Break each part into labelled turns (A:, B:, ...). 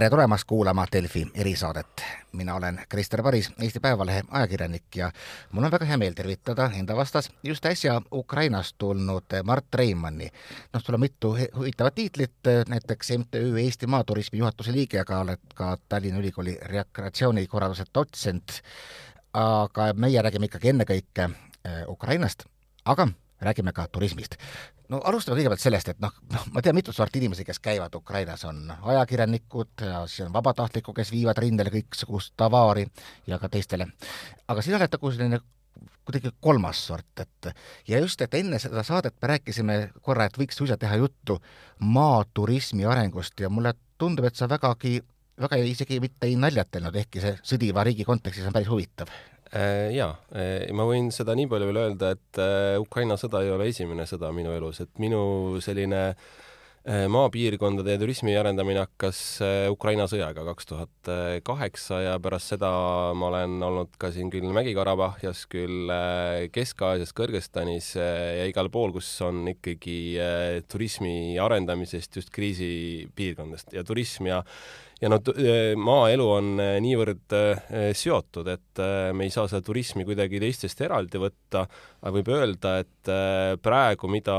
A: tere tulemast kuulama Delfi erisaadet. mina olen Krister Paris, Eesti Päevalehe ajakirjanik ja mul on väga hea meel tervitada enda vastas just äsja Ukrainast tulnud Mart Reimanni. noh, sul on mitu huvitavat tiitlit, näiteks MTÜ Eesti Maaturismi juhatuse liige, aga oled ka Tallinna Ülikooli rekreatsioonikorralduse dotsent. aga meie räägime ikkagi ennekõike eh, Ukrainast, aga räägime ka turismist. No alustame kõigepealt sellest, et noh, noh, ma tean mitut sorti inimesi, kes käivad Ukrainas, on ajakirjanikud ja siis on vabatahtlikud, kes viivad rindele kõiksugust tavaari ja ka teistele. aga sina oled nagu selline kuidagi kolmas sort, et ja just, et enne seda saadet me rääkisime korra, et võiks suisa teha juttu maaturismi arengust ja mulle tundub, et sa vägagi, väga isegi mitte ei naljatanud, ehkki see sõdiva riigi kontekstis on päris huvitav
B: jaa, äh, ma võin seda nii palju veel öelda, et äh, Ukraina sõda ei ole esimene sõda minu elus, et minu selline maapiirkondade ja turismi arendamine hakkas Ukraina sõjaga kaks tuhat kaheksa ja pärast seda ma olen olnud ka siin küll Mägi-Karabahhias, küll Kesk-Aasias, Kõrgõzstanis ja igal pool, kus on ikkagi turismi arendamisest just kriisipiirkondadest. Ja turism ja ja no äh, maaelu on äh, niivõrd äh, seotud, et me ei saa seda turismi kuidagi teistest eraldi võtta, aga võib öelda, et praegu, mida,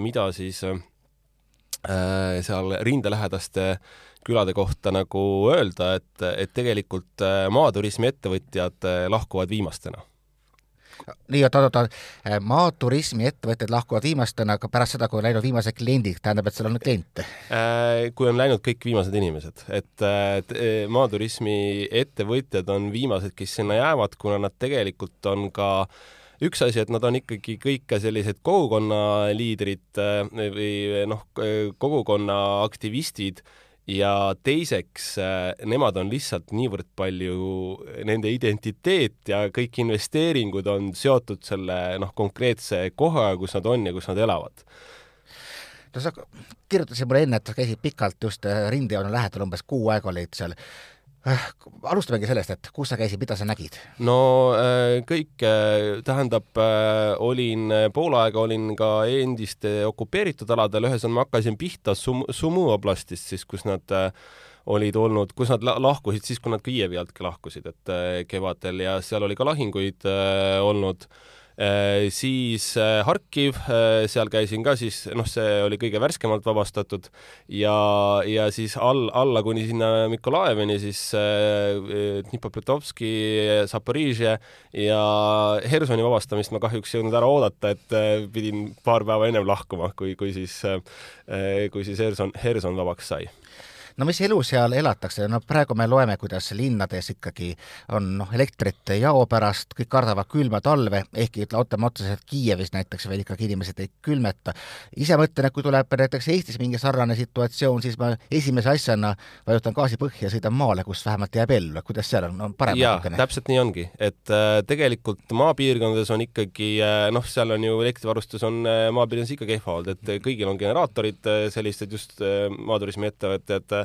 B: mida siis seal rindelähedaste külade kohta nagu öelda, et, et tegelikult maaturismi ettevõtjad lahkuvad viimastena
A: nii, oot, oot, oot, äh, maaturismi ettevõtted lahkuvad viimastena, aga pärast seda, kui on läinud viimased kliendid, tähendab, et seal on kliente?
B: Äh, kui on läinud kõik viimased inimesed, et äh, maaturismi ettevõtjad on viimased, kes sinna jäävad, kuna nad tegelikult on ka üks asi, et nad on ikkagi kõik ka sellised kogukonna liidrid või noh, kogukonna aktivistid ja teiseks, äh, nemad on lihtsalt niivõrd palju, nende identiteet ja kõik investeeringud on seotud selle noh, konkreetse kohaga, kus nad on ja kus nad elavad.
A: No sa kirjutasid mulle enne, et sa käisid pikalt just äh, rindejoone lähedal, umbes kuu aega olid seal alustamegi sellest, et kus sa käisid, mida sa nägid?
B: no äh, kõik, äh, tähendab, olin pool aega olin ka endiste okupeeritud aladel, ühesõnaga ma hakkasin pihta Sum-, Sumu oblastist siis, kus nad olid olnud, kus nad lahkusid siis, kui nad Kiievi altki lahkusid, et kevadel ja seal oli ka lahinguid olnud Äh, siis äh, Harkiv, äh, seal käisin ka siis, noh, see oli kõige värskemalt vabastatud. Ja, ja siis all, alla kuni sinna Mikolaevini siis Dnipropetrovski, Zaporižje ja Hersoni vabastamist ma kahjuks ei jõudnud ära oodata, et pidin paar päeva ennem lahkuma, kui, kui siis, kui siis Herson, Herson vabaks sai
A: no mis elu seal elatakse, no praegu me loeme, kuidas linnades ikkagi on noh, elektrit jao pärast, kõik kardavad külma talve, ehkki ütleme otseselt Kiievis näiteks veel ikkagi inimesed ei külmeta. ise mõtlen, et kui tuleb näiteks Eestis mingi sarnane situatsioon, siis ma esimese asjana vajutan gaasi põhja ja sõidan maale, kus vähemalt jääb ellu, kuidas seal on, on parem
B: jaa, täpselt nii ongi, et äh, tegelikult maapiirkondades on ikkagi äh, noh, seal on ju elektrivarustus on äh, maapiirkondades ikka kehva olnud, et kõigil on generaatorid äh,, sellised just äh, maaturismi ettevõtted,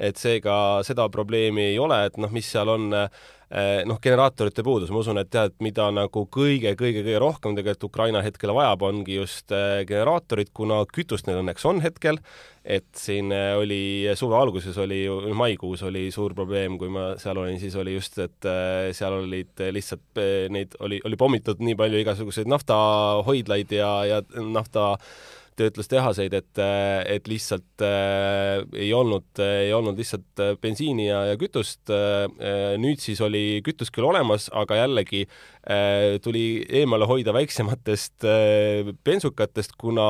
B: et seega seda probleemi ei ole, et noh, mis seal on eh, noh, generaatorite puudus, ma usun, et tead, mida nagu kõige-kõige-kõige rohkem tegelikult Ukraina hetkel vajab, ongi just eh, generaatorid, kuna kütust neil õnneks on hetkel, et siin eh, oli suve alguses oli maikuus oli suur probleem, kui ma seal olin, siis oli just, et seal olid lihtsalt neid oli, oli pommitatud nii palju igasuguseid naftahoidlaid ja, ja nafta töötlustehaseid, et, et lihtsalt äh, ei olnud, ei olnud lihtsalt äh, bensiini ja, ja kütust äh,. nüüd siis oli kütus küll olemas, aga jällegi äh, tuli eemale hoida väiksematest äh, bensukatest, kuna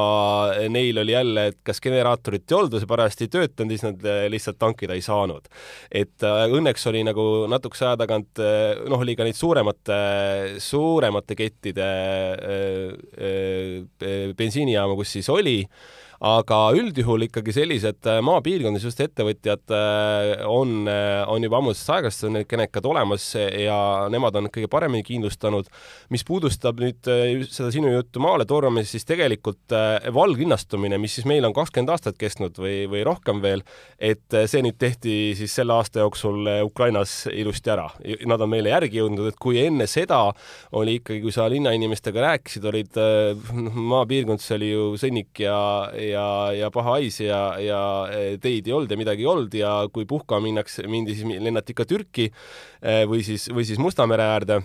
B: neil oli jälle, et kas generaatorit ei olnud või see parajasti ei töötanud, siis nad äh, lihtsalt tankida ei saanud. et äh, õnneks oli nagu natukese aja tagant äh, noh, oli ka neid suuremate, suuremate kettide äh, äh, bensiinijaama, kus siis oli oli aga üldjuhul ikkagi sellised äh, maapiirkondades just ettevõtjad äh, on, äh, on juba ammusest aegast need kenekad olemas ja nemad on kõige paremini kindlustanud. mis puudustab nüüd seda sinu juttu maale tormamist, siis tegelikult valglinnastumine, mis siis meil on kakskümmend aastat kestnud või, või rohkem veel, et see nüüd tehti siis selle aasta jooksul Ukrainas ilusti ära. Nad on meile järgi jõudnud, et kui enne seda oli ikkagi, kui sa linnainimestega rääkisid, olid noh, maapiirkondades oli ju sõnnik ja ja, ja paha hais ja, ja teid ei olnud ja midagi ei olnud ja kui puhkama minnakse, mindi, siis lennati ikka Türki või siis, või siis Musta mere äärde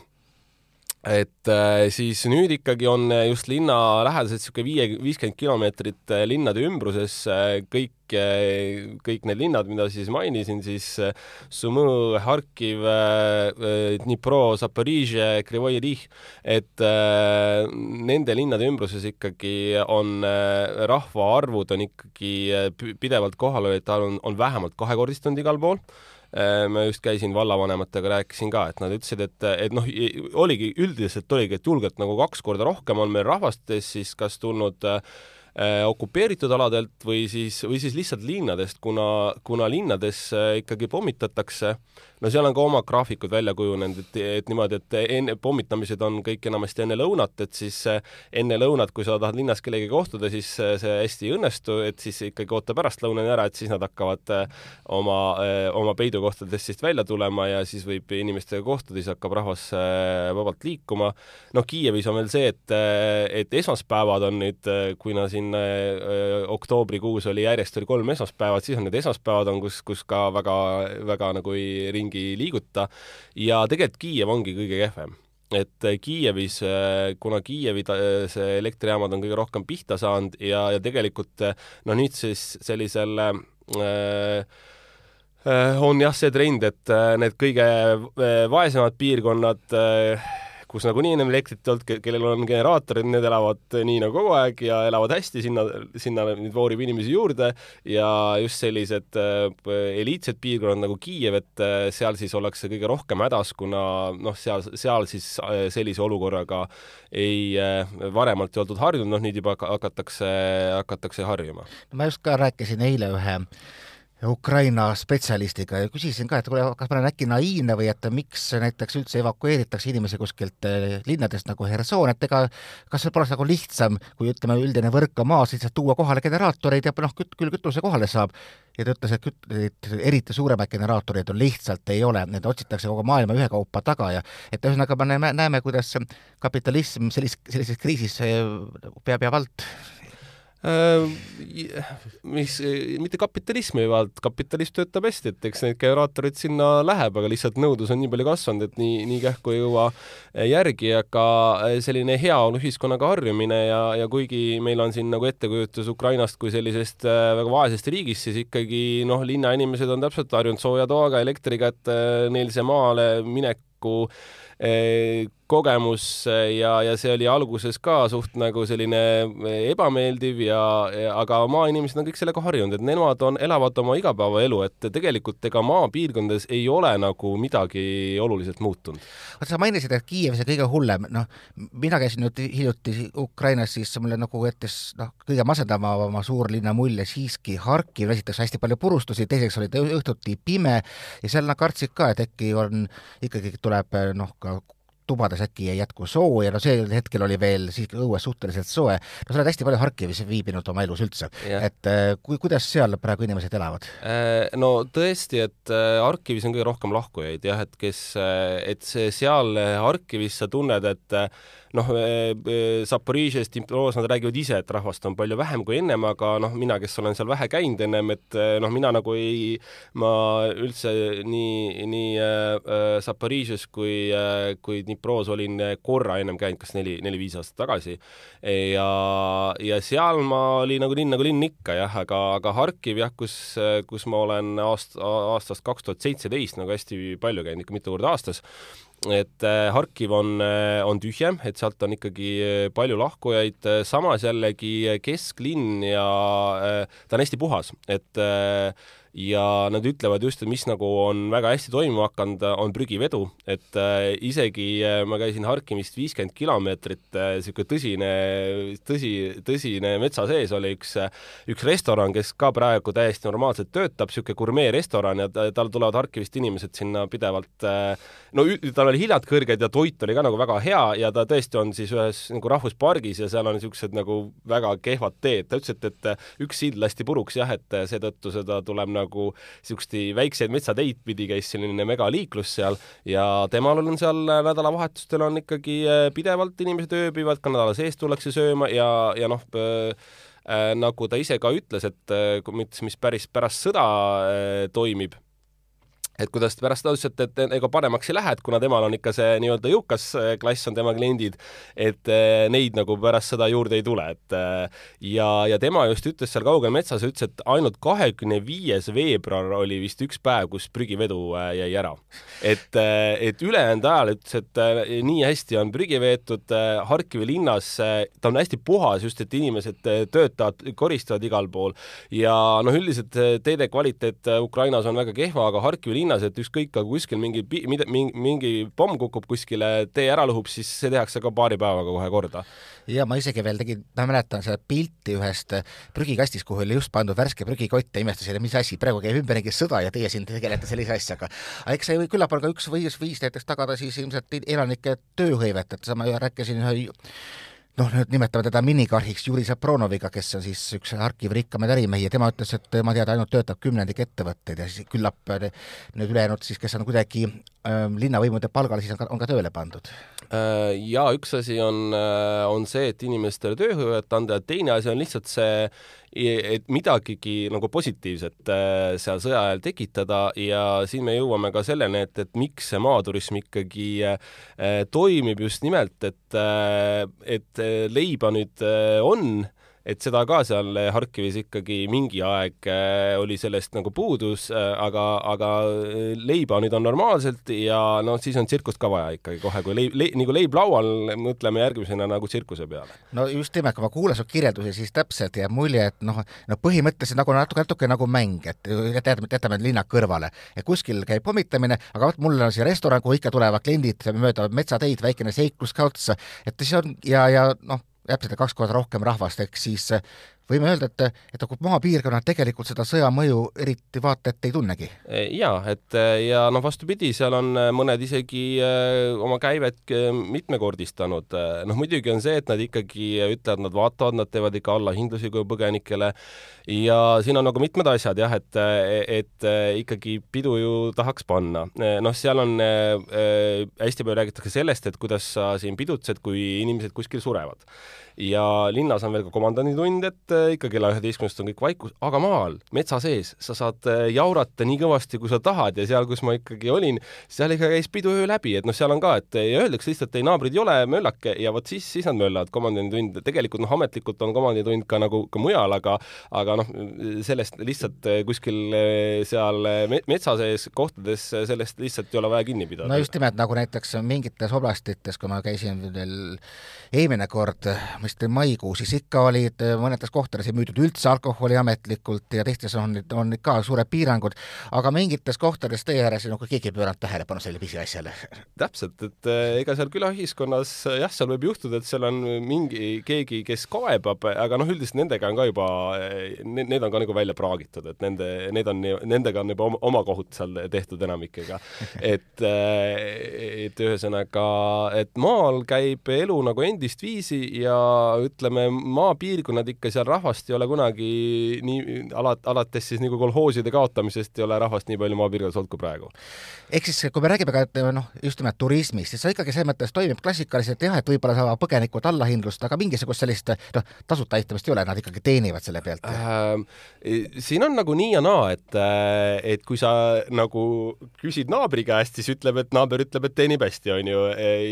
B: et äh, siis nüüd ikkagi on just linna lähedaselt niisugune viie, viiskümmend kilomeetrit äh, linnade ümbruses äh, kõik, kõik need linnad, mida siis mainisin, siis Sumõ, Harkiv, Dnipro, Zaporižje, Krivoi Rih, et nende linnade ümbruses ikkagi on rahvaarvud on ikkagi pidevalt kohal, et on, on vähemalt kahekordistunud igal pool. Äh, ma just käisin vallavanematega, rääkisin ka, et nad ütlesid, et, et noh, oligi üldiselt oligi, et julgelt nagu kaks korda rohkem on meil rahvastes siis kas tulnud äh, Äh, okupeeritud aladelt või siis, või siis lihtsalt linnadest, kuna, kuna linnades äh, ikkagi pommitatakse, no seal on ka oma graafikud välja kujunenud, et, et niimoodi, et enne, pommitamised on kõik enamasti enne lõunat, et siis äh, enne lõunat, kui sa tahad linnas kellegagi kohtuda, siis see hästi ei õnnestu, et siis ikkagi oota pärastlõunani ära, et siis nad hakkavad oma, oma peidukohtadest siis välja tulema ja siis võib inimestega kohtuda, siis hakkab rahvas vabalt liikuma. noh, Kiievis on veel see, et, et esmaspäevad on nüüd, kui nad siin oktoobrikuus oli järjest oli kolm esmaspäevat, siis on need esmaspäevad on, kus, kus ka väga, väga nagu ei ringi liiguta. ja tegelikult Kiiev ongi kõige kehvem et Kiievis, äh, kuna Kiievi see elektrijaamad on kõige rohkem pihta saanud ja, ja tegelikult no nüüd siis sellisel äh, on jah, see trend, et need kõige vaesemad piirkonnad äh, kus nagunii ennem elektrit ei olnud, kellel on generaatorid, need elavad nii nagu kogu aeg ja elavad hästi, sinna, sinna nüüd voorib inimesi juurde ja just sellised äh, eliitsed piirkonnad nagu Kiiev, et äh, seal siis ollakse kõige rohkem hädas, kuna noh, seal, seal siis sellise olukorraga ei varemalt ei oldud harjunud, noh nüüd juba hakatakse, hakatakse harjuma.
A: ma just ka rääkisin eile ühe Ukraina spetsialistiga ja küsisin ka, et kuule, kas ma olen äkki naiivne või et miks näiteks üldse evakueeritakse inimesi kuskilt eh, linnadest nagu Herson, et ega kas see poleks nagu lihtsam, kui ütleme, üldine võrk on maas, lihtsalt tuua kohale generaatoreid ja noh, küll kütuse kohale saab. ja ta ütles, et küt-, et eriti suuremaid generaatoreid on lihtsalt ei ole, need otsitakse kogu maailma ühekaupa taga ja et ühesõnaga me näeme, näeme, kuidas kapitalism sellis-, sellises kriisis eh, peab ja vald
B: mis, mitte kapitalismi vaid kapitalism töötab hästi, et eks neid generaatoreid sinna läheb, aga lihtsalt nõudlus on nii palju kasvanud, et nii, nii kähku ei jõua järgi, aga selline heaoluühiskonnaga harjumine ja, ja kuigi meil on siin nagu ettekujutus Ukrainast kui sellisest äh, väga vaesest riigist, siis ikkagi noh, linnainimesed on täpselt harjunud sooja toaga, elektriga, et äh, neil see maale mineku kogemus ja, ja see oli alguses ka suht nagu selline eh, ebameeldiv ja, ja, aga maainimesed on kõik sellega harjunud, et nemad on, elavad oma igapäevaelu, et tegelikult ega maapiirkondades ei ole nagu midagi oluliselt muutunud.
A: oota, sa mainisid, et Kiiev see kõige hullem, noh, mina käisin nüüd hiljuti Ukrainas, siis mulle nagu jättis noh, kõige masendavam suurlinna mulje siiski Harkiv, esiteks hästi palju purustusi, teiseks oli ta õhtuti pime ja seal nad kartsid ka, et äkki on, ikkagi tuleb noh, ka tubades äkki ei jätku sooja, no sel hetkel oli veel siiski õues suhteliselt soe. no sa oled hästi palju Harkivis viibinud oma elus üldse, et äh, kui, kuidas seal praegu inimesed elavad?
B: Äh, no tõesti, et äh, Harkivis on kõige rohkem lahkujaid jah, et kes, et see seal Harkivis sa tunned, et noh, Zaporižžjas, Dniproos nad räägivad ise, et rahvast on palju vähem kui ennem, aga noh, mina, kes olen seal vähe käinud ennem, et noh, mina nagu ei, ma üldse nii, nii Zaporižžjas kui kui Dniproos olin korra ennem käinud, kas neli, neli-viis aastat tagasi. ja, ja seal ma olin nagu linn nagu linn ikka jah, aga, aga Harkiv jah, kus, kus ma olen aast-, aastast kaks tuhat seitseteist nagu hästi palju käinud, ikka mitu korda aastas et äh, Harkiv on, äh, on tühjem, et sealt on ikkagi äh, palju lahkujaid, samas jällegi kesklinn ja ta on hästi puhas, et ja nad ütlevad just, et mis nagu on väga hästi toimuma hakanud, on prügivedu, et äh, isegi äh, ma käisin Harkimist viiskümmend kilomeetrit äh,, niisugune tõsine, tõsi, tõsine metsa sees oli üks, üks restoran, kes ka praegu täiesti normaalselt töötab, niisugune gurmeerestoran ja tal tulevad Harkivist inimesed sinna pidevalt äh, no tal oli hiljad kõrged ja toit oli ka nagu väga hea ja ta tõesti on siis ühes nagu rahvuspargis ja seal on niisugused nagu väga kehvad teed, ta ütles, et, et üks sild lasti puruks jah, et seetõttu seda tuleb nagu nagu niisugusti väikseid metsateid pidi käis selline megaliiklus seal ja temal on seal nädalavahetustel on ikkagi äh, pidevalt inimesed ööbivad, ka nädala sees tullakse sööma ja, ja noh, nagu ta ise ka ütles, et mis, mis päris pärast sõda toimib et kuidas ta pärast ütles, et, et ega paremaks ei lähe, et kuna temal on ikka see nii-öelda jõukas äh, klass on tema kliendid, et äh, neid nagu pärast seda juurde ei tule, et äh, ja, ja tema just ütles seal kaugel metsas, ütles, et ainult kahekümne viies veebruar oli vist üks päev, kus prügivedu jäi ära. et, et ülejäänud ajal ütles, et nii hästi on prügi veetud Harkivi linnas, ta on hästi puhas, just et inimesed töötavad, koristavad igal pool ja noh, üldiselt teede kvaliteet Ukrainas on väga kehva, aga Harkivi linnas, et ükskõik, aga kuskil mingi, mingi, mingi pomm kukub kuskile, tee ära lõhub, siis see tehakse ka paari päevaga kohe korda.
A: ja ma isegi veel tegin, ma mäletan seda pilti ühest prügikastist, kuhu oli just pandud värske prügikott ja imestasin, et mis asi, praegu käib ümberringi sõda ja teie siin tegelete sellise asjaga. aga eks see küllap on ka üks viis, viis näiteks tagada siis ilmselt elanike tööhõivet, et sama rääkisin ühe noh, nüüd nimetame teda minikarhiks Juri Zapronoviga, kes on siis üks Harkivi rikkamaid ärimehi ja tema ütles, et tema teada ainult töötab kümnendik ettevõtteid ja siis küllap need ülejäänud siis, kes on kuidagi äh, linnavõimude palgal, siis on ka, on ka tööle pandud.
B: Äh, ja üks asi on, äh, on see, et inimestele tööhõivet anda ja teine asi on lihtsalt see et midagigi nagu positiivset äh, seal sõja ajal tekitada ja siin me jõuame ka selleni, et, et miks see maaturism ikkagi äh, toimib just nimelt, et, äh, et leiba nüüd on et seda ka seal Harkivis ikkagi mingi aeg äh, oli sellest nagu puudus, äh, aga, aga äh, leiba nüüd on normaalselt ja noh, siis on tsirkust ka vaja ikkagi kohe, kui leib, leib, nagu leib laual, mõtleme järgmisena nagu tsirkuse peale.
A: no just nimelt, kui ma kuulan su kirjeldusi, siis täpselt jääb mulje, et noh, no põhimõtteliselt nagu natuke, natuke nagu mäng, et jätame, jätame linna kõrvale, et kuskil käib pommitamine, aga vot mul on see restoran, kuhu ikka tulevad kliendid mööda metsateid, väikene seiklus ka otsa, et siis on ja, ja noh täpselt kaks korda rohkem rahvast, ehk siis võime öelda, et, et nagu maapiirkonnad tegelikult seda sõja mõju eriti vaata et ei tunnegi.
B: E, jaa, et äh, ja noh, vastupidi, seal on äh, mõned isegi oma käivet mitmekordistanud. noh, muidugi on see, et nad ikkagi ütlevad, nad vaatavad, nad teevad ikka allahindlusi kui põgenikele ja siin on nagu mitmed asjad jah, et, et ikkagi pidu ju tahaks panna. noh, seal on äh, hästi palju räägitakse sellest, et kuidas sa siin pidutsed, kui inimesed kuskil surevad ja linnas on veel ka komandanditund, et äh, ikka kella üheteistkümnest on kõik vaikus, aga maal, metsa sees, sa saad äh, jaurata nii kõvasti, kui sa tahad ja seal, kus ma ikkagi olin, seal ikka käis pidu öö läbi, et noh, seal on ka, et ja öeldakse lihtsalt, ei naabrid ei ole, möllake ja vot siis, siis nad möllavad, komandanditund, tegelikult noh, ametlikult on komandanditund ka nagu ka mujal, aga aga noh, sellest lihtsalt äh, kuskil seal metsa sees kohtades sellest lihtsalt ei ole vaja kinni pidada.
A: no just nimelt, nagu näiteks mingites oblastites, kui ma käisin veel eelmine kord, vist maikuus, siis ikka olid äh, mõnedes kohtades ei müüdud üldse alkoholi ametlikult ja teistes on, on ka suured piirangud, aga mingites kohtades tee ääres nagu keegi ei pööranud tähelepanu sellele pisiasjale.
B: täpselt, et äh, ega seal külaühiskonnas jah, seal võib juhtuda, et seal on mingi keegi, kes kaebab, aga noh, üldiselt nendega on ka juba, äh, need on ka nagu välja praagitud, et nende, need on, nendega on juba oma, oma kohut seal tehtud enamikega. et, et ühesõnaga, et maal käib elu nagu endist viisi ja ütleme, maapiirkonnad ikka seal rahvast ei ole kunagi nii, alat-, alates siis nagu kolhooside kaotamisest ei ole rahvast nii palju maapiirkondades olnud kui praegu.
A: ehk siis, kui me räägime ka, noh, just nimelt turismist, siis see ikkagi selles mõttes toimib klassikaliselt jah, et võib-olla saavad põgenikud allahindlust, aga mingisugust sellist noh, tasuta aitamist ei ole, nad ikkagi teenivad selle pealt
B: äh,. siin on nagu nii ja naa, et, äh, et kui sa nagu küsid naabri käest, siis ütleb, et naaber ütleb, et teenib hästi, on ju,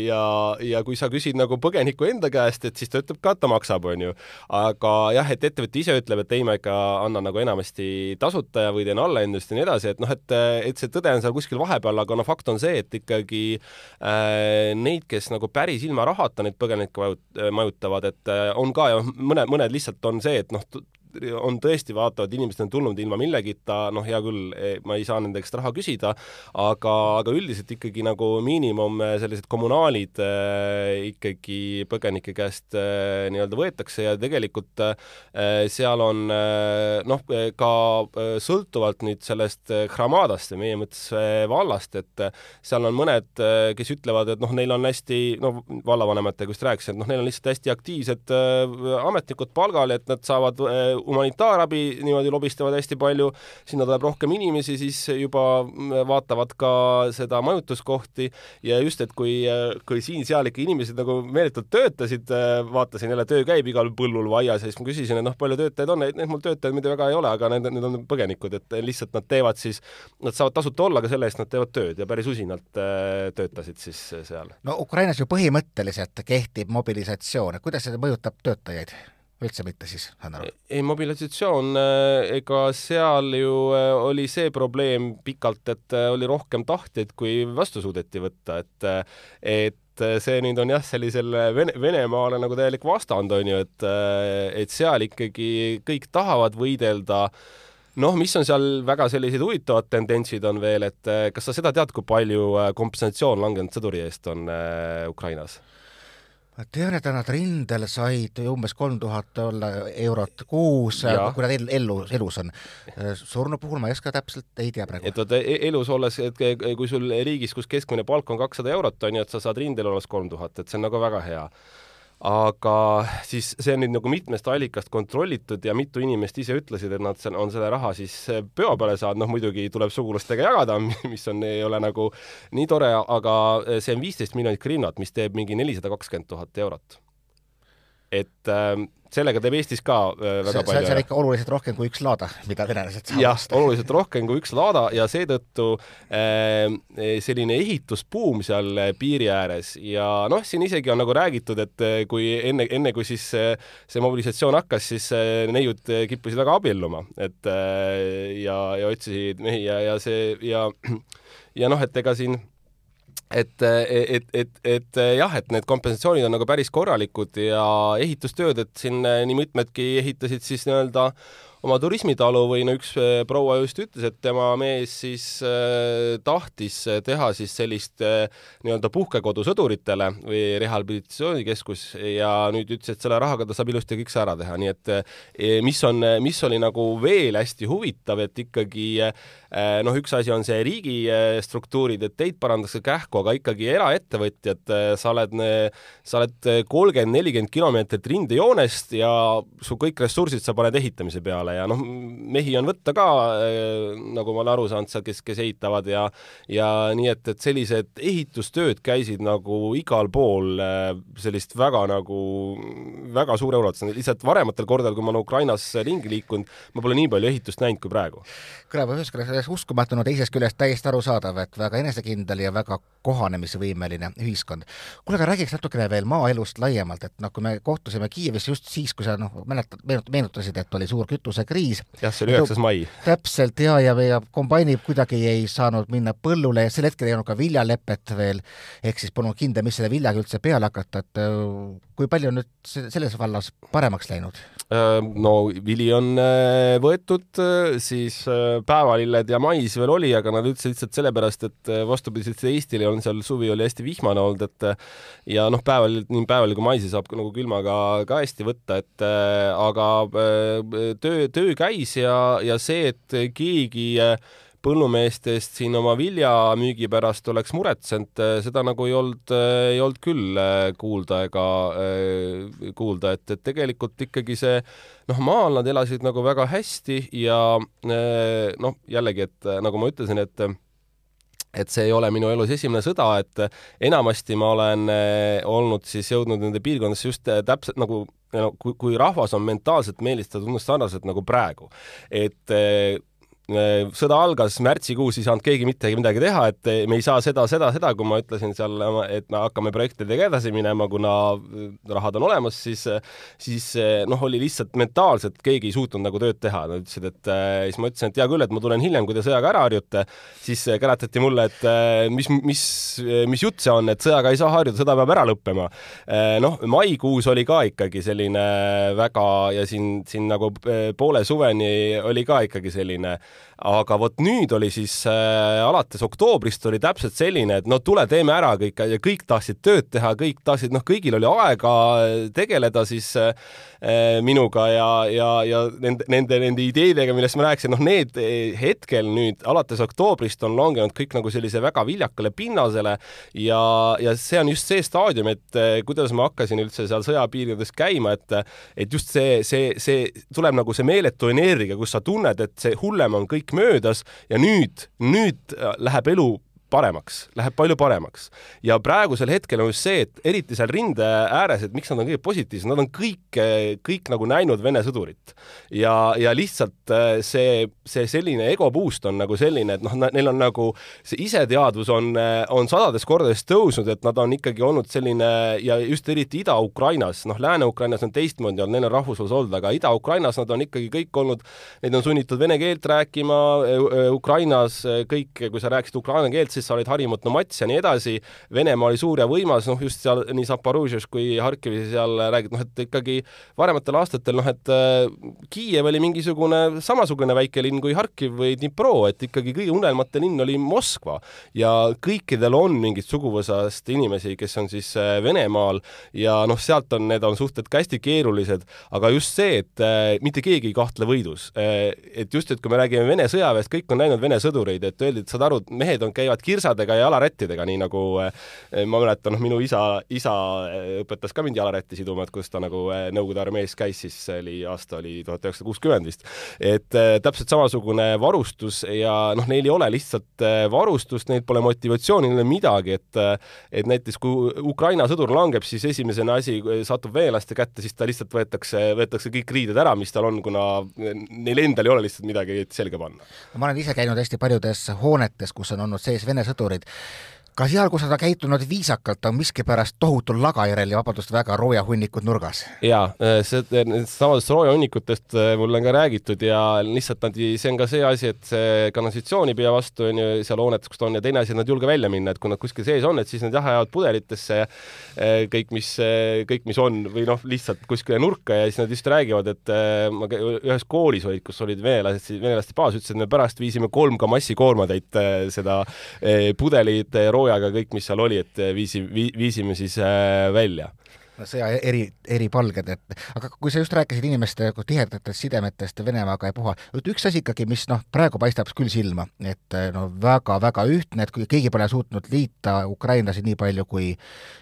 B: ja, ja kui sa küsid nagu põgeniku enda käest, et siis ta ütleb ka, et ta maksab, on ju. aga jah, et ettevõte ise ütleb, et ei, ma ikka annan nagu enamasti tasuta ja või teen allahindlust ja nii edasi, et noh, et, et see tõde on seal kuskil vahepeal, aga noh, fakt on see, et ikkagi äh, neid, kes nagu päris ilma rahata neid põgenikke majutavad, et äh, on ka ja mõned, mõned lihtsalt on see, et noh, on tõesti, vaatavad, inimesed on tulnud ilma millegita, noh, hea küll, e, ma ei saa nende käest raha küsida, aga, aga üldiselt ikkagi nagu miinimum e, sellised kommunaalid äh, ikkagi põgenike käest nii-öelda võetakse ja tegelikult seal on noh, ka sõltuvalt nüüd sellest Hramadast ja meie mõttes vallast, et seal on mõned kes ütlevad, et noh, neil on hästi, no vallavanematega just rääkisin, et noh, neil on lihtsalt hästi aktiivsed ametnikud palgal, et nad saavad humanitaarabi niimoodi lobistavad hästi palju, sinna tuleb rohkem inimesi, siis juba vaatavad ka seda majutuskohti ja just, et kui, kui siin-seal ikka inimesed nagu meeletult töötasid, vaatasin jälle, töö käib igal põllul või aias ja siis ma küsisin, et noh, palju töötajaid on, et mul töötajaid muidu väga ei ole, aga need, need on põgenikud, et lihtsalt nad teevad siis, nad saavad tasuta olla, aga selle eest nad teevad tööd ja päris usinalt äh, töötasid siis seal.
A: no Ukrainas ju põhimõtteliselt kehtib mobilisatsioon, kuidas see mõjutab töötajaid? Üldse mitte siis, saan aru?
B: ei, mobilisatsioon, äh, ega seal ju äh, oli see probleem pikalt, et oli rohkem tahtjaid, kui vastu suudeti võtta, et et see nüüd on jah, sellisel Vene, Venemaale nagu täielik vastand, on ju, et et seal ikkagi kõik tahavad võidelda äh, noh, mis on seal väga sellised huvitavad tendentsid on veel, et kas sa seda tead, kui palju kompensatsioon langenud sõduri eest on äh, Ukrainas?
A: Et nad rindel said umbes kolm tuhat eurot kuus, kui nad ellu, elus on. surnu puhul ma ei oska täpselt, ei tea praegu.
B: et vot e-, elus olles, et kui sul riigis, kus keskmine palk on kakssada eurot, on ju, et sa saad rindel olles kolm tuhat, et see on nagu väga hea aga siis see on nüüd nagu mitmest allikast kontrollitud ja mitu inimest ise ütlesid, et nad on selle raha siis peo peale saanud, noh muidugi tuleb sugulastega jagada, mis on, ei ole nagu nii tore, aga see on viisteist miljonit grinnat, mis teeb mingi nelisada kakskümmend tuhat eurot. Et äh, sellega teeb Eestis ka äh, väga see, palju.
A: on ikka oluliselt rohkem kui üks laada, mida venelased saavad
B: jah, oluliselt rohkem kui üks laada ja seetõttu äh, selline ehitusbuum seal äh, piiri ääres ja noh, siin isegi on nagu räägitud, et äh, kui enne, enne kui siis äh, see mobilisatsioon hakkas, siis neiud kippusid väga abielluma, et ja, ja otsisid mehi ja, ja see ja ja noh, et ega siin et, et, et, et jah, et need kompensatsioonid on nagu päris korralikud ja ehitustööd, et siin nii mitmedki ehitasid siis nii-öelda oma turismitalu või no üks äh, proua just ütles, et tema mees siis äh, tahtis teha siis sellist nii-öelda puhkekodu sõduritele või rehabilitatsioonikeskus ja nüüd ütles, et selle rahaga ta saab ilusti kõik see ära teha, nii et mis on, mis oli nagu veel hästi huvitav, et ikkagi noh, üks asi on see riigi struktuurid, et teid parandatakse kähku, aga ikkagi eraettevõtjad, sa oled, sa oled kolmkümmend, nelikümmend kilomeetrit rindejoonest ja su kõik ressursid sa paned ehitamise peale ja noh, mehi on võtta ka, äh, nagu ma olen aru saanud seal, kes, kes ehitavad ja ja nii et, et sellised ehitustööd käisid nagu igal pool äh, sellist väga nagu, väga suure ulatusega, lihtsalt varematel kordadel, kui ma olen Ukrainas ringi liikunud, ma pole nii palju ehitust näinud kui praegu.
A: kõlab ühest küljest uskumatu, no teisest küljest täiesti arusaadav, et väga enesekindel ja väga kohanemisvõimeline ühiskond. kuule, aga räägiks natukene veel maaelust laiemalt, et noh, kui me kohtusime Kiievis just siis, kui sa noh, mäletad, meenutasid, et oli suur kütusekriis.
B: jah, see oli üheksas mai.
A: täpselt ja, ja, ja kombainid kuidagi ei saanud minna põllule ja sel hetkel ei olnud ka viljalepet veel, ehk siis polnud kindel, mis selle viljaga üldse peale hakata, et äh, kui palju on nüüd selles vallas paremaks läinud?
B: Äh, no vili on äh, võetud, siis päevalilled ja mais veel oli, aga nad ütlesid lihtsalt sellepärast, et vastupidiselt Eestile on seal suvi oli hästi vihmane olnud, et ja noh, päeval, nii päeval kui maisi saab nagu külmaga ka hästi võtta, et aga töö, töö käis ja, ja see, et keegi põllumeestest siin oma viljamüügi pärast oleks muretsenud, seda nagu ei olnud, ei olnud küll kuulda ega kuulda, et, et tegelikult ikkagi see noh, maal nad elasid nagu väga hästi ja noh, jällegi, et nagu ma ütlesin, et et see ei ole minu elus esimene sõda, et enamasti ma olen olnud siis jõudnud nende piirkondadesse just täpselt nagu no kui, kui rahvas on mentaalselt meelestatud umbes sarnaselt nagu praegu, et Äh, sõda algas märtsikuus, ei saanud keegi mitte midagi teha, et me ei saa seda, seda, seda, kui ma ütlesin seal, et me hakkame projektidega edasi minema, kuna rahad on olemas, siis, siis noh, oli lihtsalt mentaalselt keegi ei suutnud nagu tööd teha. Nad ütlesid, et siis ma ütlesin, et hea küll, et ma tulen hiljem, kui te sõjaga ära harjute. siis käratati mulle, et mis, mis, mis jutt see on, et sõjaga ei saa harjuda, sõda peab ära lõppema. noh, maikuus oli ka ikkagi selline väga ja siin, siin nagu poole suveni oli ka ikkagi selline aga vot nüüd oli siis äh, alates oktoobrist oli täpselt selline, et no tule, teeme ära kõik ja kõik tahtsid tööd teha, kõik tahtsid, noh, kõigil oli aega tegeleda siis äh, minuga ja, ja, ja nende, nende, nende ideedega, millest ma rääkisin, noh, need hetkel nüüd alates oktoobrist on langenud kõik nagu sellise väga viljakale pinnasele ja, ja see on just see staadium, et äh, kuidas ma hakkasin üldse seal sõjapiirkondades käima, et et just see, see, see tuleb nagu see meeletu energia, kus sa tunned, et see hullem on kõik möödas ja nüüd, nüüd läheb elu paremaks, läheb palju paremaks. ja praegusel hetkel on just see, et eriti seal rinde ääres, et miks nad on kõige positiivsed, nad on kõik, kõik nagu näinud Vene sõdurit. ja, ja lihtsalt äh, see, see selline ego boost on nagu selline, et noh, neil on nagu see iseteadvus on, on sadades kordades tõusnud, et nad on ikkagi olnud selline ja just eriti Ida-Ukrainas, noh, Lääne-Ukrainas on teistmoodi olnud, neil on rahvusvaheliselt olnud, aga Ida-Ukrainas nad on ikkagi kõik olnud, neid on sunnitud vene keelt rääkima, Ukrainas kõik, kui sa rääkisid ukraina keelt, siis sa olid harimutu mats ja nii edasi. Venemaa oli suur ja võimas, noh just seal nii Zaporožžjas kui Harkivis seal räägid, noh et ikkagi varematel aastatel noh, et äh, Kiiev oli mingisugune samasugune väike linn kui Harkiv või Dnipro, et ikkagi kõige unelmate linn oli Moskva ja kõikidel on mingit suguvõsast inimesi, kes on siis äh, Venemaal ja noh, sealt on, need on suhted ka hästi keerulised, aga just see, et äh, mitte keegi ei kahtle võidus et just, et kui me räägime Vene sõjaväest, kõik on näinud Vene sõdureid, et öeldi, et saad aru, mehed on, käivad kirsadega ja jalarättidega, nii nagu eh, ma mäletan, noh, minu isa, isa eh, õpetas ka mind jalarätti siduma, et kus ta nagu eh, Nõukogude armees käis, siis oli, aasta oli tuhat üheksasada kuuskümmend vist. et täpselt samasugune varustus ja noh, neil ei ole lihtsalt varustust, neil pole motivatsiooni, neil ei ole midagi, et et näiteks kui Ukraina sõdur langeb, siis esimesena asi satub venelaste kätte, siis ta lihtsalt võetakse, võetakse kõik riided ära, mis tal on, kuna neil endal ei ole lihtsalt midagi selga panna.
A: ma olen ise käinud hästi paljudes hoonetes, kus on olnud sees Vene sõdurid ka seal, kus nad on käitunud viisakalt, on miskipärast tohutul lagajärjel ja vabandust väga roojahunnikud nurgas.
B: jaa, see, nendest samadest roojahunnikutest äh, mulle on ka räägitud ja lihtsalt nad, see on ka see asi, et see kanalisatsioon ei pea vastu, on ju, seal hoonetes, kus ta on ja teine asi, et nad ei julge välja minna, et kui nad kuskil sees on, et siis nad jah, ajavad pudelitesse kõik, mis, kõik, mis on või noh, lihtsalt kuskile nurka ja siis nad just räägivad, et ma ühes koolis olid, kus olid venelased, venelaste baas, ütlesid, et me pärast viisime kolm ka massikoormatäit seda pudelit rooja soojaga kõik, mis seal oli, et viisi, viisime siis äh, välja.
A: No sõja eri, eripalged, et aga kui sa just rääkisid inimeste tihedatest sidemetest Venemaaga ja puha, üks asi ikkagi, mis noh, praegu paistab küll silma, et no väga-väga ühtne, et kui keegi pole suutnud liita ukrainlasi nii palju kui,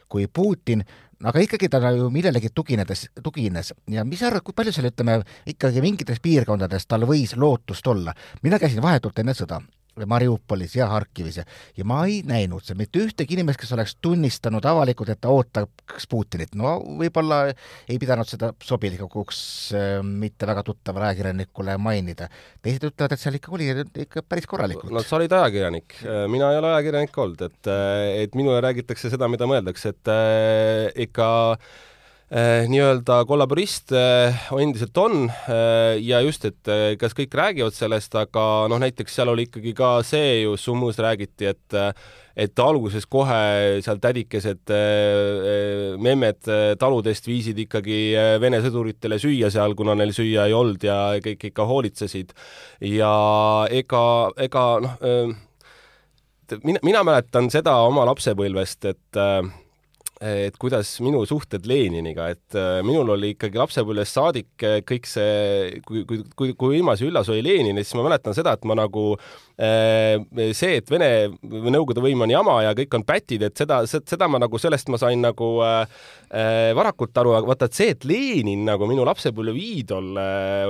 A: kui Putin, aga ikkagi ta ju millelegi tuginedes, tugines. Ja mis sa arvad, kui palju seal ütleme, ikkagi mingites piirkondades tal võis lootust olla? mina käisin vahetult enne sõda Mariupolis ja Harkivis ja, ja ma ei näinud seal mitte ühtegi inimest, kes oleks tunnistanud avalikult, et ta ootaks Putinit. no võib-olla ei pidanud seda sobilikuks äh, mitte väga tuttavale ajakirjanikule mainida. teised ütlevad, et seal ikka oli ikka päris korralikult.
B: no sa olid ajakirjanik, äh, mina ei ole ajakirjanik olnud, et, äh, et minule räägitakse seda, mida mõeldakse, et äh, ikka Eh, nii-öelda kollaborist eh, endiselt on eh, ja just, et kas kõik räägivad sellest, aga noh, näiteks seal oli ikkagi ka see ju, Summus räägiti, et et alguses kohe seal tädikesed memmed taludest viisid ikkagi Vene sõduritele süüa seal, kuna neil süüa ei olnud ja kõik ikka hoolitsesid. ja ega, ega noh, mina, mina mäletan seda oma lapsepõlvest, et et kuidas minu suhted Leniniga, et äh, minul oli ikkagi lapsepõlvest saadik äh, kõik see, kui, kui, kui, kui ilmas ja üllas oli Lenin, siis ma mäletan seda, et ma nagu äh, see, et Vene Nõukogude võim on jama ja kõik on pätid, et seda, seda ma nagu, sellest ma sain nagu varakult aru, aga vaata, et see, et Lenin nagu minu lapsepõlve iidol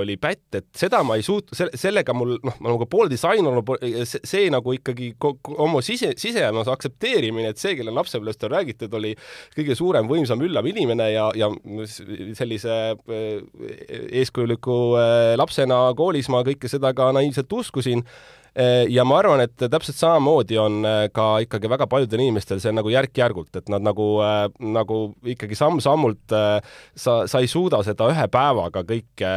B: oli pätt, et seda ma ei suut-, sellega mul noh, ma nagu pool disain olnud, see, see nagu ikkagi oma sise, sisemas aktsepteerimine, et see, kelle lapsepõlvest on räägitud, oli kõige suurem, võimsam, üllam inimene ja, ja sellise äh, eeskujuliku äh, lapsena koolis ma kõike seda ka naiivselt uskusin ja ma arvan, et täpselt samamoodi on ka ikkagi väga paljudel inimestel see nagu järk-järgult, et nad nagu, nagu ikkagi samm-sammult sa, sa ei suuda seda ühe päevaga kõike,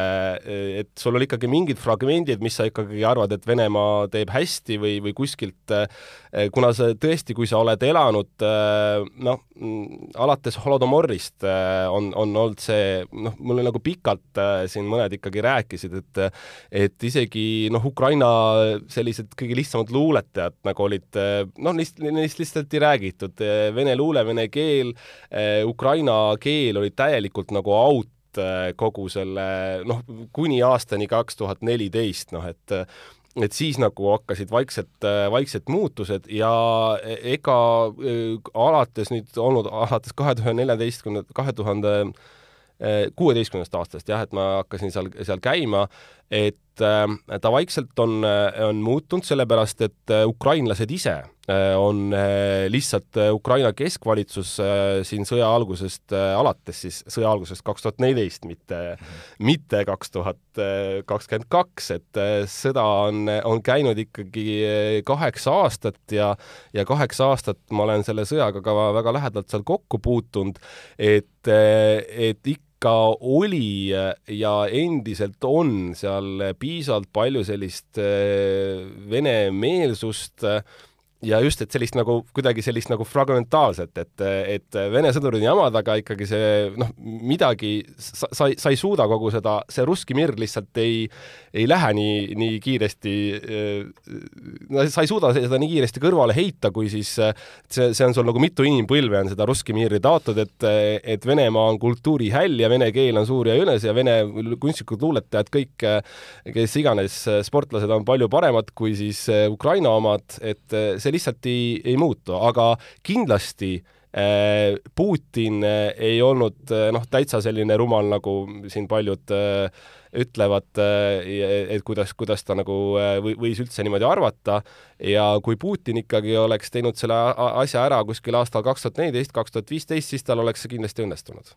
B: et sul on ikkagi mingid fragmendid, mis sa ikkagi arvad, et Venemaa teeb hästi või, või kuskilt, kuna sa tõesti, kui sa oled elanud noh, alates Holodomorist on, on olnud see, noh, mulle nagu pikalt siin mõned ikkagi rääkisid, et et isegi noh, Ukraina sellised kõige lihtsamad luuletajad nagu olid noh, neist, neist lihtsalt ei räägitud, vene luule, vene keel, ukraina keel oli täielikult nagu out kogu selle noh, kuni aastani kaks tuhat neliteist, noh et et siis nagu hakkasid vaikselt, vaikselt muutused ja ega alates nüüd olnud, alates kahe tuhande neljateistkümne, kahe tuhande kuueteistkümnendast aastast jah, et ma hakkasin seal, seal käima, et ta vaikselt on, on muutunud, sellepärast et äh, ukrainlased ise äh, on lihtsalt Ukraina keskvalitsus siin sõja algusest alates, siis sõja algusest kaks tuhat neliteist, mitte, mitte kaks tuhat kakskümmend kaks, et sõda on, on käinud ikkagi kaheksa aastat ja, ja kaheksa aastat ma olen selle sõjaga ka väga lähedalt seal kokku puutunud, et, et ikka ikka oli ja endiselt on seal piisavalt palju sellist eh, venemeelsust ja just, et sellist nagu kuidagi sellist nagu fragmentaalset, et, et Vene sõdurid jamad, aga ikkagi see noh, midagi sa, sa, sa ei suuda kogu seda, see russki mir lihtsalt ei, ei lähe nii, nii kiiresti. no sa ei suuda seda nii kiiresti kõrvale heita, kui siis see, see on sul nagu mitu inimpõlve on seda russki mir'i taotud, et, et Venemaa on kultuurihäll ja vene keel on suur ja õõnes ja vene kunstnikud, luuletajad, kõik, kes iganes sportlased on palju paremad kui siis Ukraina omad, et see lihtsalt ei, ei muutu, aga kindlasti äh, Putin äh, ei olnud äh, noh, täitsa selline rumal, nagu siin paljud ütlevad, et kuidas, kuidas ta nagu või, võis üldse niimoodi arvata ja kui Putin ikkagi oleks teinud selle asja ära kuskil aastal kaks tuhat neliteist, kaks tuhat viisteist, siis tal oleks see kindlasti õnnestunud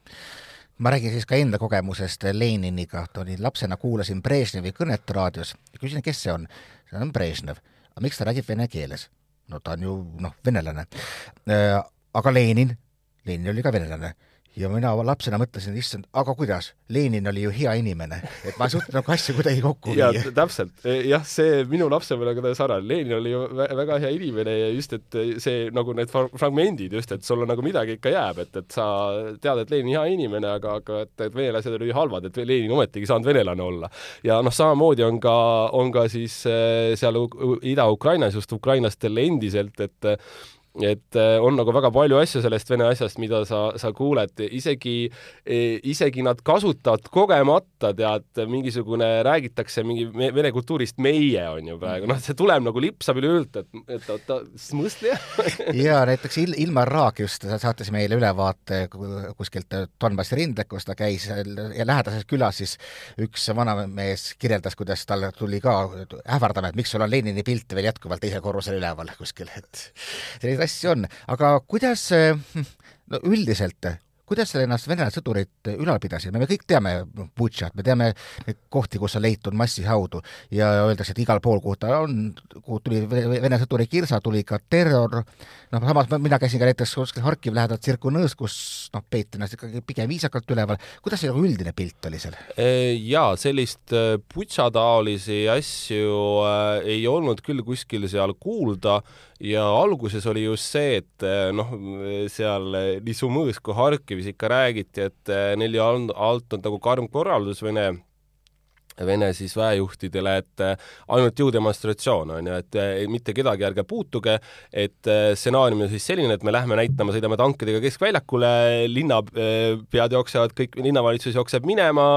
A: ma räägin siis ka enda kogemusest Leniniga, olin lapsena, kuulasin Brežnevi kõnet raadios ja küsisin, kes see on. see on Brežnev. aga miks ta räägib vene keeles? No ta on ju noh, venelane. Äh, aga Lenin, Lenin oli ka venelane ja mina lapsena mõtlesin, issand, aga kuidas, Lenin oli ju hea inimene, et ma ei suutnud nagu asju kuidagi kokku
B: viia. täpselt, e, jah, see minu lapsepõlvega täies sarnane, Lenin oli ju väga hea inimene ja just, et see nagu need fragmendid just, et sul on nagu midagi ikka jääb, et, et sa tead, et Lenin hea inimene, aga, aga et, et venelased olid halvad, et Lenin ometigi saanud venelane olla. ja noh, samamoodi on ka, on ka siis e, seal Ida-Ukrainas just ukrainlastel endiselt, et et äh, on nagu väga palju asju sellest vene asjast, mida sa, sa kuuled, isegi, e, isegi nad kasutavad kogemata, tead, mingisugune, räägitakse mingi vene kultuurist meie, on ju praegu, noh, see tuleb nagu lipsab üleüldse, et, et oota, mõtle
A: jaa, näiteks Il-, Ilmar Raag just saatis meile ülevaate kuskilt Donbassi rindlekust, ta käis ja lähedases külas siis üks vanamees kirjeldas, kuidas tal tuli ka ähvardama, et miks sul on Lenini pilt veel jätkuvalt teisel korrusel üleval kuskil, et selliseid asju on, aga kuidas no üldiselt kuidas ennast Vene sõdurid ülal pidasid, me kõik teame Butšat, me teame kohti, kus on leitud massihaudu. Ja öeldakse, et igal pool, kuhu ta on, kuhu tuli Vene sõduri kirsa, tuli ka terror, noh, samas mina käisin ka näiteks kuskil Harkivi lähedal Tsirkunõõs, kus noh, peeti ennast ikkagi pigem viisakalt üleval, kuidas see nagu üldine pilt oli seal?
B: Jaa, sellist äh, Butša-taolisi asju äh, ei olnud küll kuskil seal kuulda. Ja alguses oli just see, et eh, noh, seal nii Sumõõs kui Harkivis ikka räägiti, et eh, neil ju alt on nagu karm korraldus Vene Vene siis väejuhtidele, et äh, ainult jõudemonstratsioon on ju, et äh, mitte kedagi ärge puutuge, et äh, stsenaarium on siis selline, et me lähme näitama, sõidame tankidega keskväljakule, linnapead jooksevad kõik, linnavalitsus jookseb minema,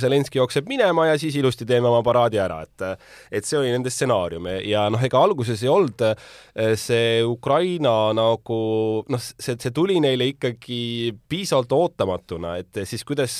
B: Zelenskõi jookseb minema ja siis ilusti teeme oma paraadi ära, et et see oli nende stsenaarium ja noh, ega alguses ei olnud see Ukraina nagu noh, see, see tuli neile ikkagi piisavalt ootamatuna, et siis kuidas,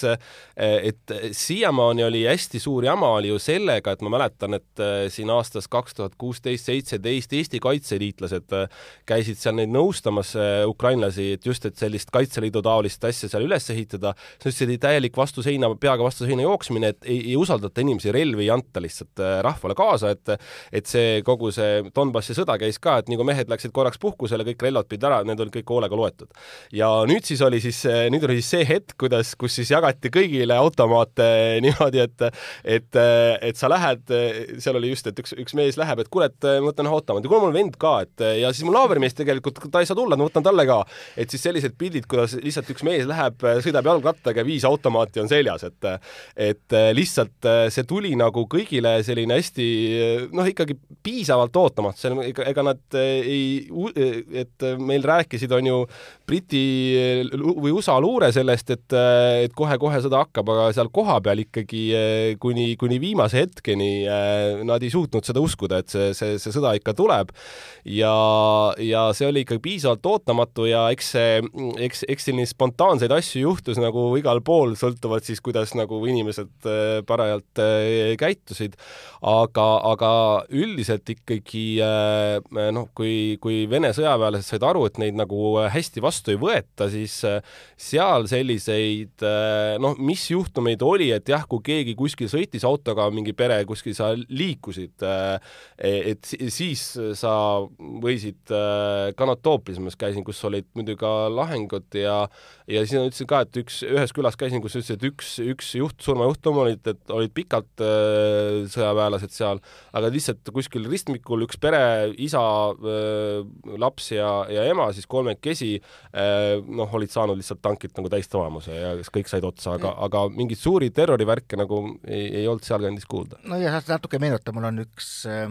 B: et siiamaani oli hästi suur suur jama oli ju sellega, et ma mäletan, et äh, siin aastast kaks tuhat kuusteist, seitseteist Eesti kaitseliitlased äh, käisid seal neid nõustamas ukrainlasi, et just, et sellist Kaitseliidu taolist asja seal üles ehitada, sest see oli täielik vastu seina, peaga vastu seina jooksmine, et ei, ei usaldata inimesi, relvi ei anta lihtsalt rahvale kaasa, et et see kogu see Donbassi sõda käis ka, et kui mehed läksid korraks puhkusele, kõik relvad pidid ära, need olid kõik hoolega loetud. ja nüüd siis oli siis, nüüd oli siis see hetk, kuidas, kus siis jagati kõigile automaate niimoodi, et et, et sa lähed, seal oli just, et üks, üks mees läheb, et kuule, et ma võtan ühe automaadi, kuule, mul on vend ka, et ja siis mu naabrimees tegelikult, ta ei saa tulla, ma võtan talle ka. et siis sellised pildid, kuidas lihtsalt üks mees läheb, sõidab jalgrattaga ja viis automaati on seljas, et et lihtsalt see tuli nagu kõigile selline hästi noh, ikkagi piisavalt ootamatu, ega, ega nad ei, et meil rääkisid, on ju, Briti või USA luure sellest, et, et kohe-kohe sõda hakkab, aga seal kohapeal ikkagi eh, kuni, kuni viimase hetkeni eh, nad ei suutnud seda uskuda, et see, see, see sõda ikka tuleb. ja, ja see oli ikkagi piisavalt ootamatu ja eks see, eks, eks selline spontaanseid asju juhtus nagu igal pool, sõltuvalt siis, kuidas nagu inimesed eh, parajalt käitusid. aga, aga üldiselt ikkagi noh, kui, kui Vene sõjaväelased said aru, et neid nagu hästi vastu ei võeta, siis seal selliseid noh, mis juhtumeid oli, et jah, kui keegi kuskil sõitis autoga, mingi pere kuskil sa liikusid, et siis sa võisid Kanatoopis, ma käisin, kus olid muidugi ka lahingud ja ja siis nad ütlesid ka, et üks, ühes külas käisin, kus ütlesid, et üks, üks juht, surmajuhtum olid, et olid pikalt äh, sõjaväelased seal, aga lihtsalt kuskil ristmikul üks pere, isa äh,, laps ja, ja ema siis kolmekesi äh, noh, olid saanud lihtsalt tankilt nagu täistulemuse ja kõik said otsa, aga, aga mingeid suuri terrorivärke nagu ei, ei olnud sealkandis kuulda.
A: no ja natuke meenutab, mul on üks äh,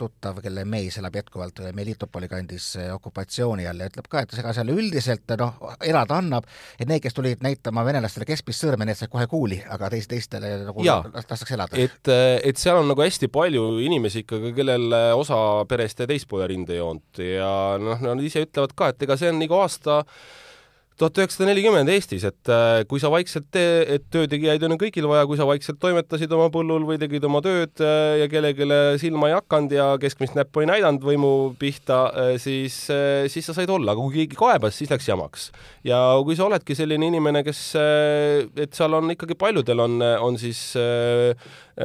A: tuttav, kelle mees elab jätkuvalt Melitopoli kandis äh, okupatsiooni all ja ütleb ka, et ega seal üldiselt noh, elada annab, et need, kes tulid näitama venelastele keskmist sõrme, need said kohe kuuli, aga teist, teistele nagu lastakse elada.
B: et, et seal on nagu hästi palju inimesi ikkagi, kellel osa perest jäi teispoole rindejoont ja noh, nad ise ütlevad ka, et ega see on iga aasta tuhat üheksasada nelikümmend Eestis, et äh, kui sa vaikselt tee, et töötegijaid on ju kõigil vaja, kui sa vaikselt toimetasid oma põllul või tegid oma tööd äh, ja kellelegi silma ei hakanud ja keskmist näppu ei näidanud võimu pihta, äh, siis, siis sa said olla, aga kui keegi kaebas, siis läks jamaks. ja kui sa oledki selline inimene, kes, et seal on ikkagi paljudel on, on siis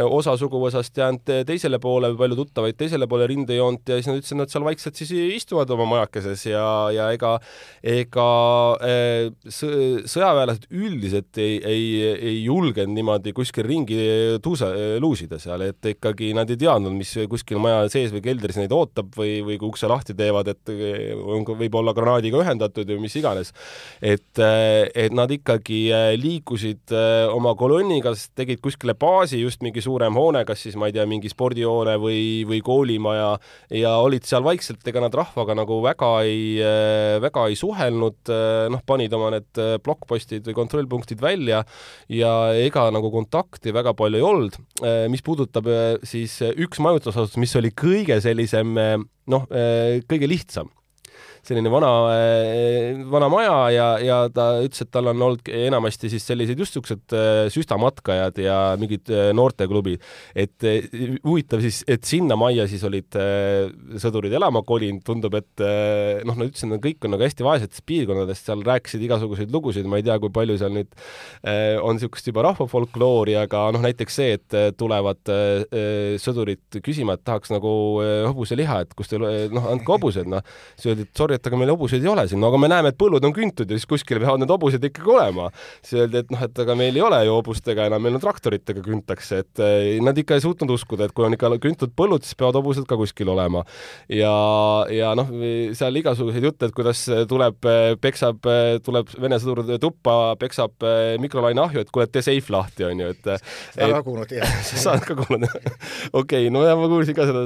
B: osa suguvõsast jäänud teisele poole, palju tuttavaid teisele poole rindejoont ja siis nad ütlesid, nad seal vaikselt siis istuvad oma majakeses ja, ja ega, ega sõjaväelased üldiselt ei, ei, ei julgenud niimoodi kuskil ringi tuusa, luusida seal, et ikkagi nad ei teadnud, mis kuskil maja sees või keldris neid ootab või, või kui ukse lahti teevad, et on, võib olla granaadiga ühendatud või mis iganes. et, et nad ikkagi liikusid oma kolonniga, tegid kuskile baasi, just mingi suurem hoone, kas siis ma ei tea, mingi spordihoone või, või koolimaja ja olid seal vaikselt, ega nad rahvaga nagu väga ei, väga ei suhelnud, noh, panid oma need äh, blokkpostid või kontrollpunktid välja ja ega nagu kontakti väga palju ei olnud. Äh, mis puudutab äh, siis üks majutusasutus, mis oli kõige sellisem noh, kõige lihtsam selline vana, eh, vana maja ja, ja ta ütles, et tal on olnud enamasti siis sellised just niisugused eh, süstamatkajad ja mingid eh, noorteklubid. et huvitav siis, et sinna majja siis olid sõdurid elama kolinud, tundub, et noh, nad ütlesid, et kõik on nagu hästi vaesetest piirkondadest, seal rääkisid igasuguseid lugusid, ma ei tea, kui palju seal nüüd on niisugust juba rahvafolkloori, aga noh, näiteks see, et tulevad sõdurid küsima, et tahaks nagu hobuseliha, et kus teil, noh, andke hobused, noh. siis öeldi, et sorry, et aga meil hobuseid ei ole siin, no aga me näeme, et põllud on küntud ja siis kuskil peavad need hobused ikkagi olema. siis öeldi, et noh, et aga meil ei ole ju hobustega enam, meil on traktoritega küntakse, et eh, nad ikka ei suutnud uskuda, et kui on ikka küntud põllud, siis peavad hobused ka kuskil olema. ja, ja noh, seal igasuguseid jutte, et kuidas tuleb, peksab, tuleb Vene sõdur tuppa, peksab mikrolaineahju, et kuule, tee seif lahti, onju, et.
A: seda olen ka kuulnud, jah.
B: sa oled ka kuulnud? okei, no ja ma kuulsin ka seda,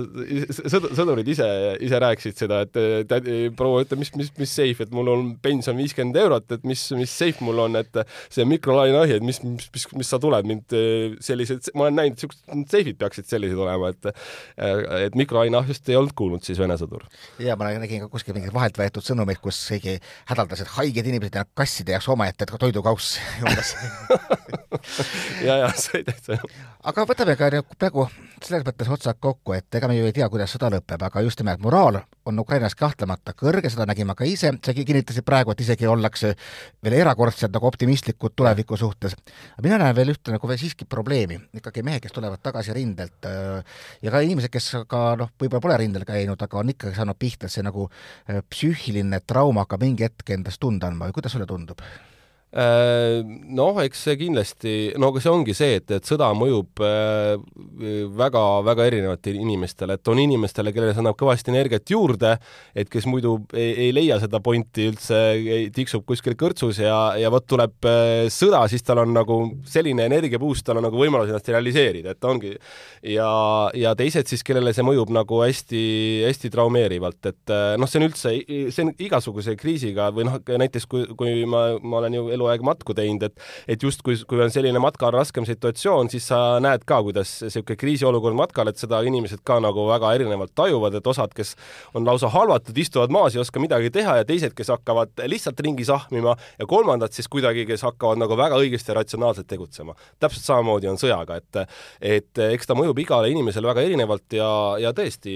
B: sõdurid ise, ise rääkisid seda, et proua ma ütlen, mis, mis, mis seif, et mul on pension viiskümmend eurot, et mis, mis seif mul on, et see mikrolaineahi, et mis, mis, mis, mis sa tuled mind sellised, ma olen näinud, siuksed seifid peaksid sellised olema, et et mikrolaineahjust ei olnud kuulnud siis Vene sõdur.
A: ja ma nägin ka kuskil mingeid vahelt võetud sõnumeid, kus keegi hädaldas, et haiged inimesed ja kasside jaoks omaette toidukauss umbes
B: ja, ja see täitsa
A: aga võtame ka praegu selles mõttes otsad kokku, et ega me ju ei tea, kuidas sõda lõpeb, aga just nimelt moraal on Ukrainas kahtlemata kõrge, seda nägime ka ise, sa kinnitasid praegu, et isegi ollakse veel erakordselt nagu optimistlikud tuleviku suhtes. mina näen veel ühte nagu veel siiski probleemi, ikkagi mehed, kes tulevad tagasi rindelt äh, ja ka inimesed, kes ka noh, võib-olla pole rindel käinud, aga on ikkagi saanud pihta, et see nagu äh, psüühiline trauma hakkab mingi hetk endast tunda andma või kuidas sulle tundub?
B: Äh, noh, eks see kindlasti, no aga see ongi see, et, et sõda mõjub väga-väga äh, erinevatele inimestele, et on inimestele, kellele see annab kõvasti energiat juurde, et kes muidu ei, ei leia seda pointi üldse, tiksub kuskil kõrtsus ja, ja vot tuleb äh, sõda, siis tal on nagu selline energiapuust, tal on nagu võimalus ennast realiseerida, et ongi. Ja, ja teised siis, kellele see mõjub nagu hästi-hästi traumeerivalt, et noh, see on üldse, see on igasuguse kriisiga või noh, näiteks kui, kui ma, ma olen ju eluaeg matku teinud, et et justkui, kui on selline matkal raskem situatsioon, siis sa näed ka, kuidas niisugune kriisiolukord matkal, et seda inimesed ka nagu väga erinevalt tajuvad, et osad, kes on lausa halvatud, istuvad maas, ei oska midagi teha ja teised, kes hakkavad lihtsalt ringi sahmima ja kolmandad siis kuidagi, kes hakkavad nagu väga õigesti ja ratsionaalselt tegutsema. täpselt samamoodi on sõjaga, et et eks ta mõjub igale inimesele väga erinevalt ja, ja tõesti,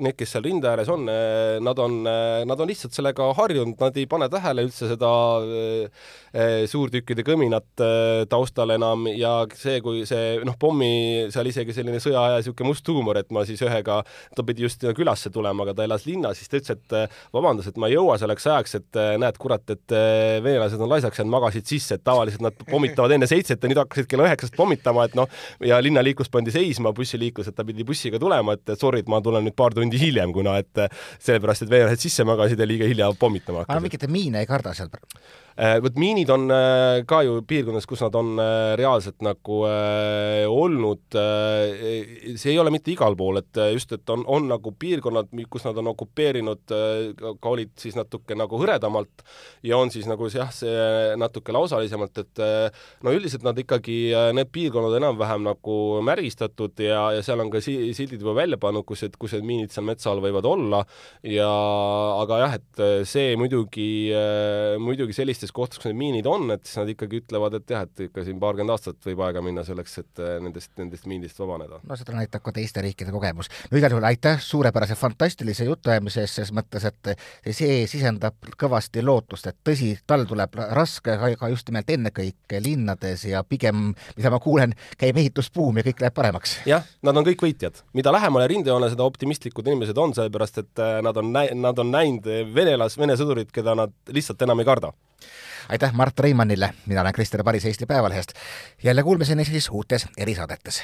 B: need, kes seal rinde ääres on, nad on, nad on lihtsalt sellega harjunud, nad ei pane tähele üldse seda Eh, suurtükkide kõminat eh, taustal enam ja see, kui see noh, pommi seal isegi selline sõjaaja niisugune must huumor, et ma siis ühega, ta pidi just külasse tulema, aga ta elas linnas, siis ta ütles, et eh, vabandust, et ma ei jõua selleks ajaks, et näed, kurat, et venelased on laisaks jäänud, magasid sisse, et tavaliselt nad pommitavad enne seitset ja nüüd hakkasid kella üheksast pommitama, et noh, ja linnaliiklus pandi seisma, bussiliiklus, et ta pidi bussiga tulema, et sorry, et ma tulen nüüd paar tundi hiljem, kuna et sellepärast, et venelased sisse magasid ja liiga hilja pommitama
A: hakkasid. aga mingit miine ei karda seal?
B: Äh, vot miinid on äh, ka ju piirkondades, kus nad on äh, reaalselt nagu olnud, see ei ole mitte igal pool, et just, et on, on nagu piirkonnad, kus nad on okupeerinud, ka olid siis natuke nagu hõredamalt ja on siis nagu jah, see natuke lausalisemalt, et no üldiselt nad ikkagi, need piirkonnad enam-vähem nagu märgistatud ja, ja seal on ka si-, sildid juba välja pannud, kus, et kus need miinid seal metsa all võivad olla ja aga jah, et see muidugi, muidugi sellistes sellistes kohtades, kus need miinid on, et siis nad ikkagi ütlevad, et jah, et ikka siin paarkümmend aastat võib aega minna selleks, et äh, nendest, nendest miinidest vabaneda.
A: no seda näitab ka teiste riikide kogemus. no igal juhul aitäh suurepärase fantastilise jutuajamise eest, selles mõttes, et see sisendab kõvasti lootust, et tõsi, talv tuleb raske, aga just nimelt ennekõike linnades ja pigem, mida ma kuulen, käib ehitusbuum ja kõik läheb paremaks.
B: jah, nad on kõik võitjad. mida lähemale rindejoone, seda optimistlikud inimesed on, sellepärast et äh, nad on nad on näinud venelas, Vene sõdurit, keda nad lihtsalt enam ei karda
A: aitäh Mart Reimannile, mina olen Krister Paris Eesti Päevalehest. jälle kuulmiseni siis uutes erisaadetes